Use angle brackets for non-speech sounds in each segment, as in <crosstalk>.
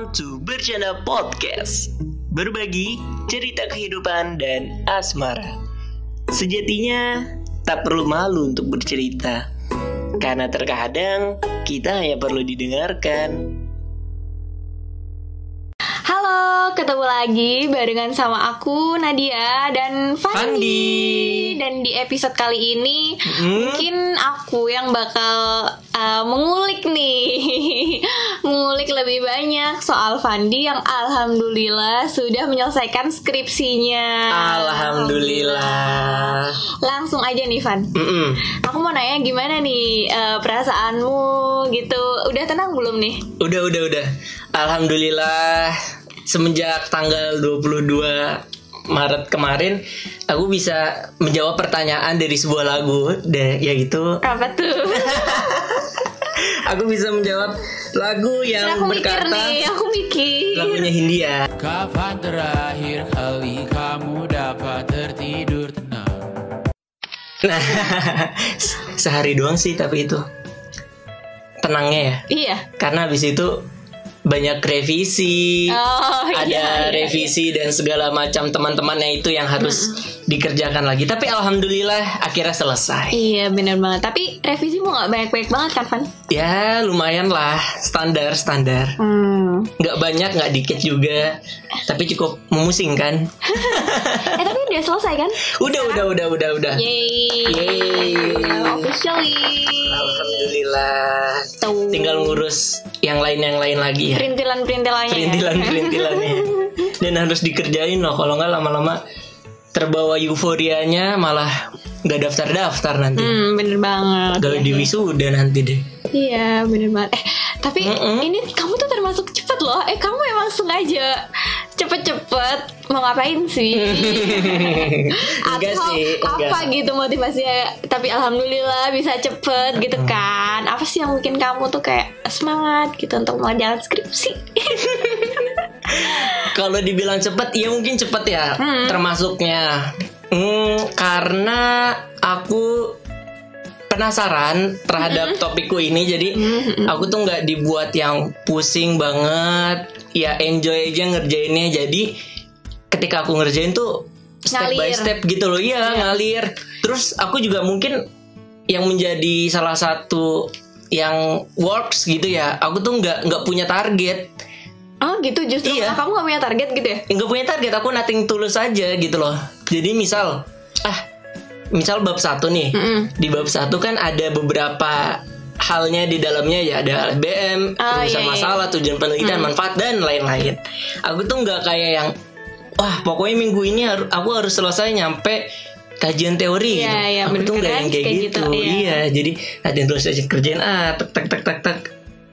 Welcome to Bercanda Podcast Berbagi cerita kehidupan dan asmara Sejatinya tak perlu malu untuk bercerita Karena terkadang kita hanya perlu didengarkan Halo, ketemu lagi barengan sama aku Nadia dan Fandi. Fandi. Dan di episode kali ini Hmm? mungkin aku yang bakal uh, mengulik nih, <laughs> lebih banyak soal Fandi yang alhamdulillah sudah menyelesaikan skripsinya. Alhamdulillah Langsung aja nih Van. Mm-mm. Aku mau nanya gimana nih uh, perasaanmu gitu. Udah tenang belum nih? Udah udah udah Alhamdulillah Semenjak tanggal 22 Maret kemarin Aku bisa menjawab pertanyaan dari sebuah lagu Dan yaitu Apa tuh? <laughs> Aku bisa menjawab lagu yang aku mikir berkata nih, aku mikir. Lagunya Hindia Kapan terakhir kali kamu dapat tertidur tenang? Nah <laughs> Sehari doang sih tapi itu Tenangnya ya Iya. Karena habis itu banyak revisi Oh, ada iya, iya, revisi dan segala macam teman-temannya itu yang harus dikerjakan lagi. Tapi alhamdulillah akhirnya selesai. Iya bener banget Tapi revisi mau gak banyak-banyak banget kan? Ya lumayan lah standar standar. Hmm. Nggak banyak nggak dikit juga. Tapi cukup memusingkan. <laughs> Eh tapi udah selesai kan? Udah udah udah udah udah. Yeay Yeay. Officially Alhamdulillah. Tinggal ngurus yang lain yang lain lagi ya. Perintilan-perintilannya Perintilan ya. perintilannya. <laughs> Dan harus dikerjain loh. Kalau nggak lama-lama terbawa euforianya malah nggak daftar-daftar nanti. Hmm bener banget Gawe di wisuda nanti deh. Iya bener banget Eh tapi Mm-mm. ini kamu tuh termasuk cepet loh Eh kamu emang sengaja cepet-cepet Mau ngapain sih? <laughs> Enggak Atau sih, enggak. apa gitu motivasinya Tapi alhamdulillah bisa cepet gitu kan Apa sih yang bikin kamu tuh kayak semangat gitu Untuk mengerjakan skripsi <laughs> Kalau dibilang cepet, ya mungkin cepet ya. Termasuknya, Hmm, karena aku penasaran terhadap topikku ini. Jadi aku tuh nggak dibuat yang pusing banget. Ya enjoy aja ngerjainnya. Jadi ketika aku ngerjain tuh step by Ngalir. step gitu loh. Iya ngalir. Terus aku juga mungkin yang menjadi salah satu yang works gitu ya. Aku tuh nggak nggak punya target. Oh gitu justru Iya. kamu gak punya target gitu ya? nggak punya target aku nothing tulus aja gitu loh jadi misal ah misal bab satu nih Mm-mm. di bab satu kan ada beberapa halnya di dalamnya ya ada LBM Oh, rumusan iya, iya. masalah tujuan penelitian manfaat dan lain-lain aku tuh nggak kayak yang wah pokoknya minggu ini har- aku harus selesai nyampe kajian teori Iya, gitu. iya, aku tuh nggak yang kayak, Kayak gitu, gitu, iya. iya jadi ada terus aja kerjain ah tek tek tek tek tek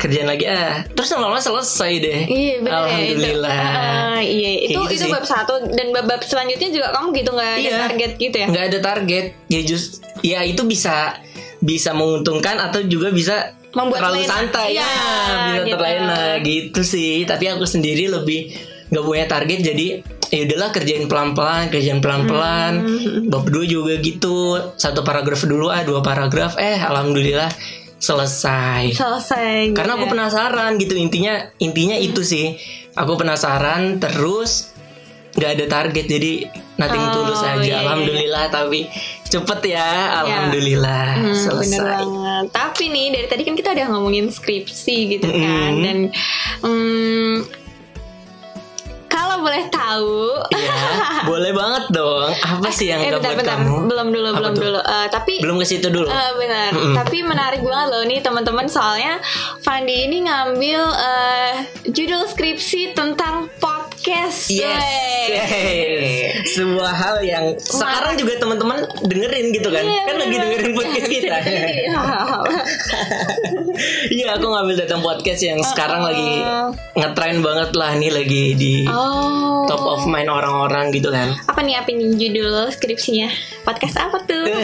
kerjaan lagi ah terus lama-lama selesai deh Iya bener alhamdulillah ya itu. Ah, Iya itu gitu itu sih. bab satu dan bab bab selanjutnya juga kamu gitu nggak ada Iya. target gitu ya? nggak ada target ya just ya itu bisa bisa menguntungkan atau juga bisa Membuat terlalu lena. santai Iya, ya bisa gitu. terlena gitu sih tapi aku sendiri lebih nggak punya target jadi ya udahlah kerjain pelan-pelan kerjain pelan-pelan Hmm. bab dua juga gitu satu paragraf dulu ah dua paragraf eh alhamdulillah selesai Selesai. karena gitu aku ya. penasaran gitu intinya intinya itu sih aku penasaran terus nggak ada target jadi nothing Oh, tulus aja iya, iya. alhamdulillah tapi cepet ya alhamdulillah Hmm, bener selesai banget. Tapi nih dari tadi kan kita udah ngomongin skripsi gitu kan Mm-mm. dan hmm, kalau boleh tahu Iya, boleh banget dong apa sih yang eh, bentar, buat bentar. kamu belum dulu Apa belum tuh? dulu Eh, tapi belum ke situ dulu Eh, benar, tapi menarik banget loh nih teman-teman soalnya Fandi ini ngambil eh, judul skripsi tentang podcast. Yes, Wey. Yeay. sebuah hal yang sekarang juga teman-teman dengerin gitu kan? Iya, kan lagi bener dengerin banget. podcast kita. <laughs> <laughs> Iya, aku ngambil datang podcast yang sekarang lagi ngetrend banget lah nih lagi di oh. top of mind orang-orang gitu kan. Apa nih apa nih judul skripsinya? Podcast apa tuh? <laughs>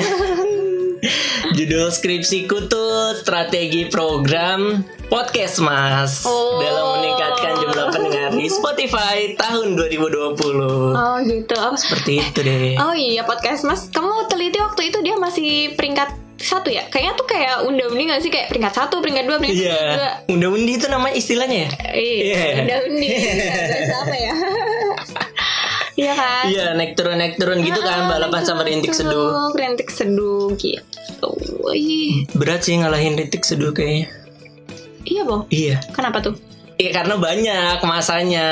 Judul skripsiku tuh strategi program podcast mas Oh. dalam meningkatkan jumlah pendengar di Spotify tahun 2020. oh gitu. Oh, Seperti itu deh. Oh iya podcast mas, kamu teliti waktu itu dia masih peringkat satu ya kayaknya tuh kayak unda-undi gak sih kayak peringkat satu peringkat dua peringkat Iya. dua Unda-undi itu namanya istilahnya ya? Iya, Iya. unda-undi Bahasa <laughs> apa ya <laughs> Iya kan Iya, naik turun naik turun gitu kan balapan sama rintik seduh. Rintik seduh gitu Berat sih ngalahin rintik seduh kayaknya. Iya boh Iya. Kenapa tuh? Iya karena banyak masanya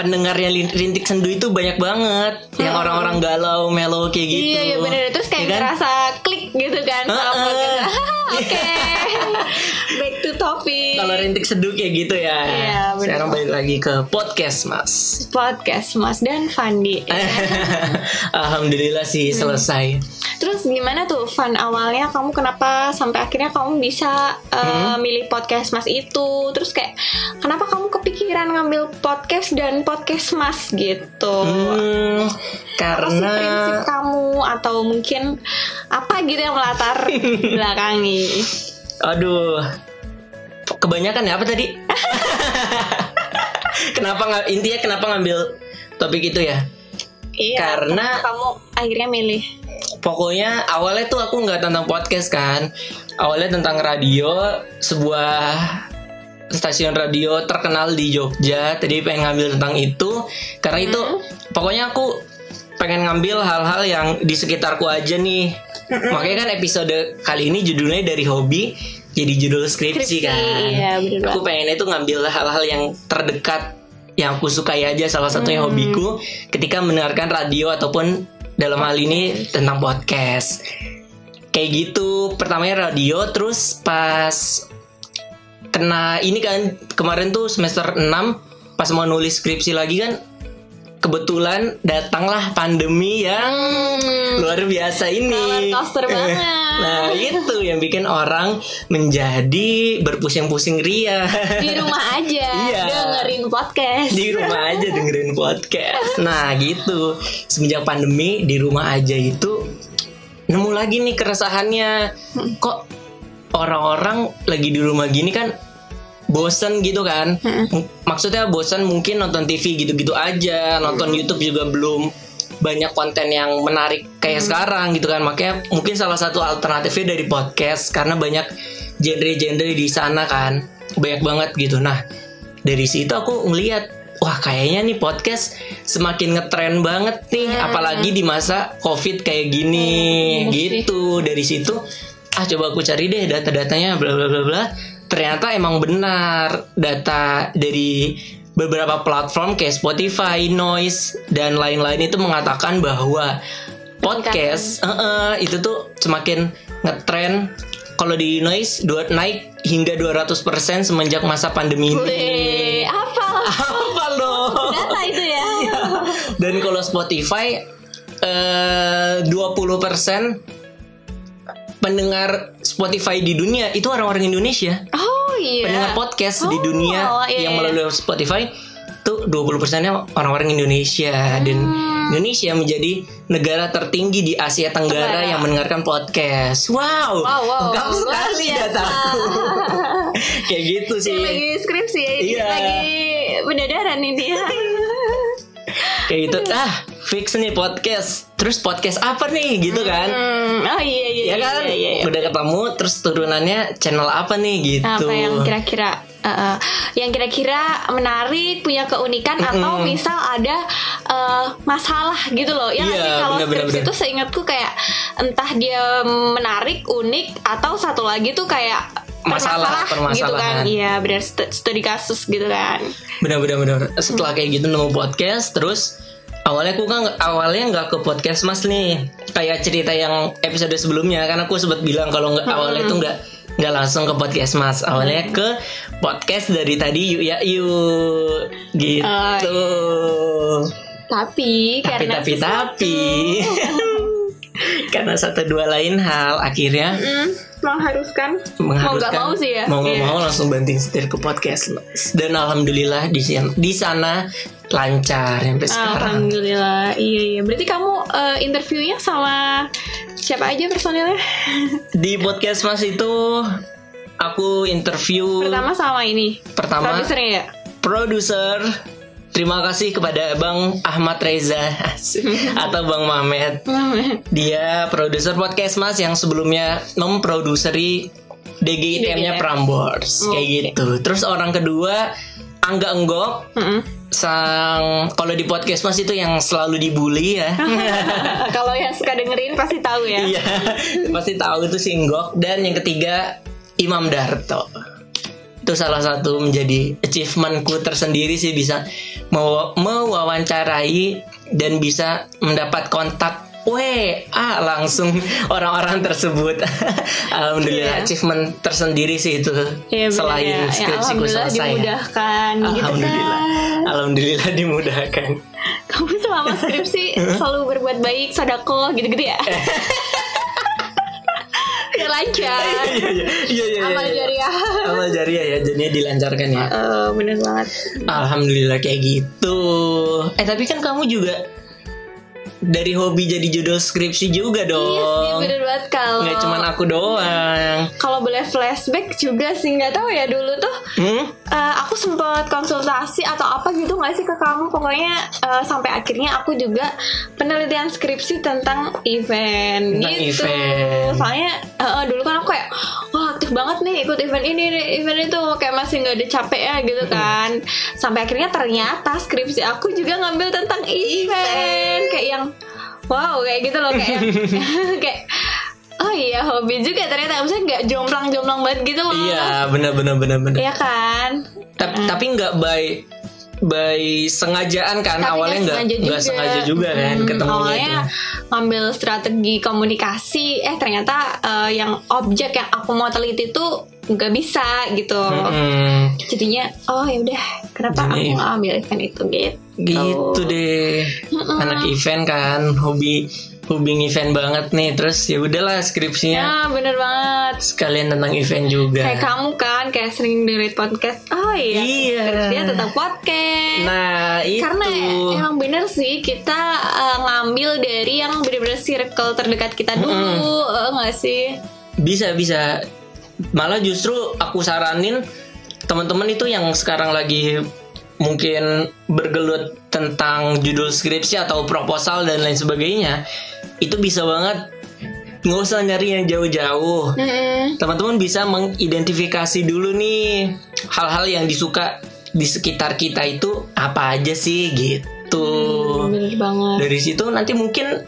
pendengarnya rintik sendu itu banyak banget yang orang-orang galau melo kayak gitu. Iya iya benar terus kayak Iya kan? ngerasa klik gitu kan Heeh. podcast. <laughs> Oke. Back to topic. Kalau rintik seduh kayak gitu ya. Iya, bener. Sekarang balik lagi ke podcast mas. podcast Mas dan Fandi. <laughs> Alhamdulillah sih Hmm. selesai. Terus gimana tuh Van awalnya kamu kenapa sampai akhirnya kamu bisa uh, Hmm. milih podcast Mas itu? Terus kayak kenapa kamu kepikiran ngambil podcast dan podcast Mas gitu? Hmm, Apa sih karena prinsip kamu atau mungkin apa gitu yang melatar <laughs> belakangi? Aduh, kebanyakan ya apa tadi? <laughs> kenapa nggak intinya kenapa ngambil topik itu ya? Iya, Karena- kamu akhirnya milih. Pokoknya awalnya tuh aku nggak tentang podcast kan, awalnya tentang radio, sebuah stasiun radio terkenal di Jogja. Tadi pengen ngambil tentang itu, karena itu pokoknya aku pengen ngambil hal-hal yang di sekitarku aja nih. Makanya kan episode kali ini judulnya dari hobi jadi judul skripsi, Skripsi, kan. iya, bener aku pengennya tuh ngambil hal-hal yang terdekat yang aku sukai aja. Salah satunya hobiku ketika mendengarkan radio ataupun dalam hal ini tentang podcast. Kayak gitu, pertamanya radio terus pas kena ini kan kemarin tuh semester 6 pas mau nulis skripsi lagi kan kebetulan datanglah pandemi yang luar biasa ini. Roller coaster <laughs> banget. Nah, itu yang bikin orang menjadi berpusing-pusing ria. Di rumah aja <laughs> Iya. dengerin podcast. di rumah aja dengerin podcast. Nah, gitu. Semenjak pandemi di rumah aja itu nemu lagi nih keresahannya. Kok orang-orang lagi di rumah gini kan bosen gitu kan? M- Maksudnya bosen mungkin nonton TV gitu-gitu aja, nonton YouTube juga belum banyak konten yang menarik kayak sekarang gitu kan. Makanya mungkin salah satu alternatifnya dari podcast karena banyak genre-genre di sana kan. Banyak banget gitu. Nah, dari situ aku ngeliat wah kayaknya nih podcast semakin ngetren banget nih apalagi di masa covid kayak gini Hmm, iya gitu dari situ ah coba aku cari deh data-datanya bla bla bla bla ternyata emang benar data dari beberapa platform kayak Spotify, Noise dan lain-lain itu mengatakan bahwa podcast eh, eh, itu tuh semakin ngetren kalau di Noise dua, naik hingga 200% semenjak masa pandemi ini. Wih, apa? Apa loh? Data itu ya. <laughs> Dan kalau Spotify eh 20% pendengar Spotify di dunia itu orang-orang Indonesia. Oh iya. Pendengar podcast di Oh, dunia iya, yang iya. melalui Spotify tuh 20%-nya orang-orang Indonesia dan Hmm. Indonesia menjadi negara tertinggi di Asia Tenggara Tenggara. yang mendengarkan podcast. Wow, Wow, wow. lengkap Luar sekali biasa. dataku. <laughs> Kayak gitu sih. Ini lagi skripsi ya, Iya. lagi pendadaran ini ya. <laughs> Kayak gitu. Ah, fix nih podcast. Terus podcast apa nih gitu kan? Hmm, oh iya iya. ya kan Iya, iya, iya. udah ketemu terus turunannya channel apa nih gitu Apa yang kira-kira uh, yang kira-kira menarik, punya keunikan atau misal ada uh, masalah gitu loh. Ya Iya, sih kalau skripsi itu seingatku kayak entah dia menarik, unik atau satu lagi tuh kayak Masalah, permasalah gitu kan. permasalahan. Iya, benar stu- studi kasus gitu kan. benar-benar benar setelah kayak gitu nemu podcast terus awalnya aku kan awalnya nggak ke podcast mas nih. Kayak cerita yang episode sebelumnya kan aku sempat bilang kalau nggak awalnya itu nggak nggak langsung ke podcast mas. Awalnya ke podcast dari tadi yuk ya yuk gitu. Tapi, tapi karena tapi tapi <laughs> karena satu dua lain hal akhirnya Hmm, mengharuskan. Mau mengharuskan. nggak mau sih ya. Mau nggak Iya. mau langsung banting setir ke podcast. Dan alhamdulillah di di sana lancar sampai sekarang. Alhamdulillah. Iya iya. Berarti kamu eh, interviewnya sama siapa aja personilnya? Di podcast mas itu aku interview pertama sama ini. Pertama produsernya ya? Produser terima kasih kepada Bang Ahmad Reza <laughs> atau Bang Mamet. Dia produser podcast Mas yang sebelumnya memproduseri DGITM-nya DGITM. Prambors kayak Oke. gitu. Terus orang kedua Angga Enggok Mm-mm. sang kalau di podcast Mas itu yang selalu dibully ya. <laughs> Kalau yang suka dengerin pasti tahu ya. Iya, pasti tahu itu si Enggok dan yang ketiga Imam Darto. Itu salah satu menjadi achievementku tersendiri sih bisa mau mewawancarai dan bisa mendapat kontak WA langsung orang-orang tersebut. <laughs> Alhamdulillah Iya. achievement tersendiri sih itu. Iya, benar Selain ya. Ya, skripsiku alhamdulillah selesai. ya. dimudahkan gitu Alhamdulillah. kan. Alhamdulillah dimudahkan. Kamu selama <laughs> skripsi selalu berbuat baik, sodako gitu-gitu ya. <laughs> Biar lancar. <laughs> Iya iya iya iya. Amal iya. jariah. Amal jariah ya jadinya dilancarkan ya. Eh, bener banget. Alhamdulillah kayak gitu. Eh tapi kan kamu juga dari hobi jadi judul skripsi juga Iya sih dong. bener banget kalau Nggak cuman aku doang. kalau boleh flashback juga sih nggak tahu ya dulu tuh Hmm? eh, aku sempat konsultasi atau apa gitu nggak sih ke kamu pokoknya eh, sampai akhirnya aku juga penelitian skripsi tentang event Tentang gitu event. soalnya eh, dulu kan aku kayak wah aktif banget nih ikut event ini event itu kayak masih nggak ada capek ya gitu kan. Sampai akhirnya ternyata skripsi aku juga ngambil tentang event. Kayak yang wow kayak gitu loh kayak <laughs> kayak oh iya hobi juga ternyata. Maksudnya nggak jomplang-jomplang banget gitu loh. Iya benar benar benar benar. Iya kan? Ta- Tapi nggak by by sengajaan kan Tapi awalnya nggak sengaja nggak sengaja juga kan Hmm, ketemunya awalnya itu. ngambil strategi komunikasi eh ternyata eh, yang objek yang aku mau teliti tuh nggak bisa gitu. Hmm, jadinya oh ya udah kenapa Jadinya aku nggak ambil event itu? Gitu. gitu deh. Anak event kan hobi hobi event banget nih. Terus ya udahlah skripsinya ya bener banget sekalian tentang event juga. kayak kamu kan kayak sering dengerin podcast oh iya Iya. dia tentang podcast Nah itu Karena emang bener sih kita uh, ngambil dari yang bener-bener circle terdekat kita dulu, eh, nggak sih? bisa bisa malah justru aku saranin teman-teman itu yang sekarang lagi mungkin bergelut tentang judul skripsi atau proposal dan lain sebagainya itu bisa banget nggak usah nyari yang jauh-jauh Mm-mm. teman-teman bisa mengidentifikasi dulu nih hal-hal yang disuka di sekitar kita itu apa aja sih gitu Bener banget. dari situ nanti mungkin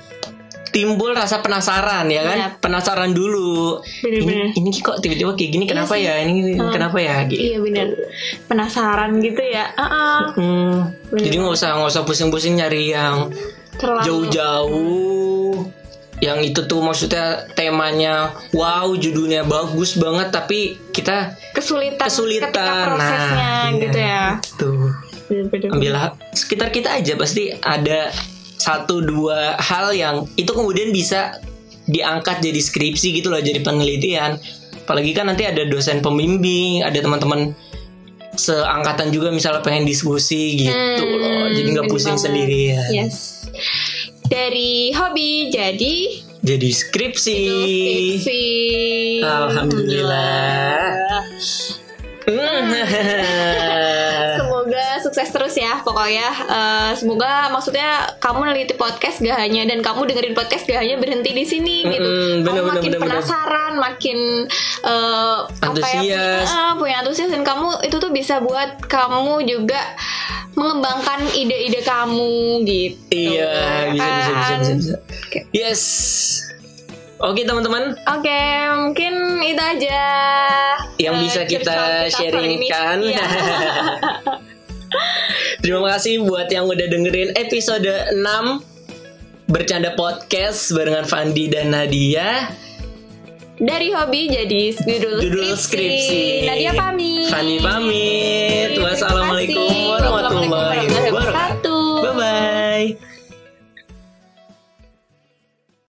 timbul rasa penasaran ya kan Iya. penasaran dulu Bener-bener. ini, ini kok tiba-tiba kayak gini kenapa sih. ya ini kenapa ya gitu Iya bener. Penasaran gitu ya. Ah, Hmm, Bener. jadi nggak usah nggak usah pusing-pusing nyari yang terlalu. Jauh-jauh. Yang itu tuh maksudnya temanya wow judulnya bagus banget tapi kita kesulitan, kesulitan. Ketika prosesnya nah gitu ya. tuh ambil sekitar kita aja pasti ada satu dua hal yang itu kemudian bisa diangkat jadi skripsi gitu loh jadi penelitian. Apalagi kan nanti ada dosen pembimbing ada teman-teman seangkatan juga misalnya pengen diskusi gitu Hmm, loh. Jadi nggak bener pusing sendirian. Yes. Dari hobi jadi jadi skripsi, skripsi. Alhamdulillah. <laughs> Semoga sukses terus ya pokoknya Eh, Semoga maksudnya kamu neliti podcast gak hanya Dan kamu dengerin podcast gak hanya berhenti di sini gitu Mm-mm, Kamu bener, bener, makin bener, bener. penasaran Makin eh, Apa ya Antusias. punya, ah, punya antusias Dan kamu itu tuh bisa buat kamu juga Mengembangkan ide-ide kamu gitu iya bisa bisa bisa kan? bisa, bisa. yes oke teman-teman Oke mungkin itu aja yang eh, bisa kita kita sharingkan. Iya. <laughs> Terima kasih buat yang udah dengerin episode 6 Bercanda Podcast barengan Fandi dan Nadia dari hobi jadi judul, judul skripsi. skripsi. Nadia pamit. Fani pamit. Wassalamualaikum warahmatullahi wabarakatuh. Bye bye.